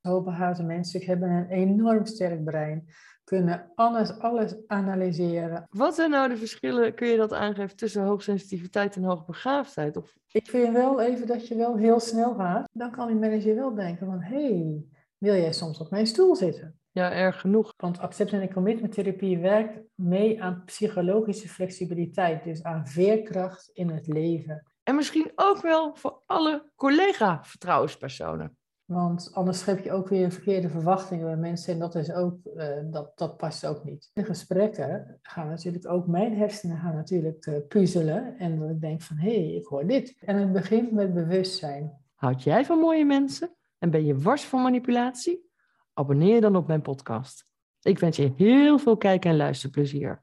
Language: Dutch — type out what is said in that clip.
hoogbegaafde mensen hebben een enorm sterk brein. Kunnen alles, alles analyseren. Wat zijn nou de verschillen, kun je dat aangeven, tussen hoogsensitiviteit en hoogbegaafdheid? Of... Ik vind wel even dat je wel heel snel gaat. Dan kan die manager wel denken van, hé, hey, wil jij soms op mijn stoel zitten? Ja, erg genoeg. Want acceptance en commitment therapie werkt mee aan psychologische flexibiliteit, dus aan veerkracht in het leven. En misschien ook wel voor alle collega-vertrouwenspersonen. Want anders heb je ook weer verkeerde verwachtingen bij mensen en dat, is ook, uh, dat, dat past ook niet. In gesprekken gaan natuurlijk ook mijn hersenen gaan natuurlijk uh, puzzelen en dan ik denk van hé, hey, ik hoor dit. En het begint met bewustzijn. Houd jij van mooie mensen en ben je wars van manipulatie? Abonneer dan op mijn podcast. Ik wens je heel veel kijk- en luisterplezier.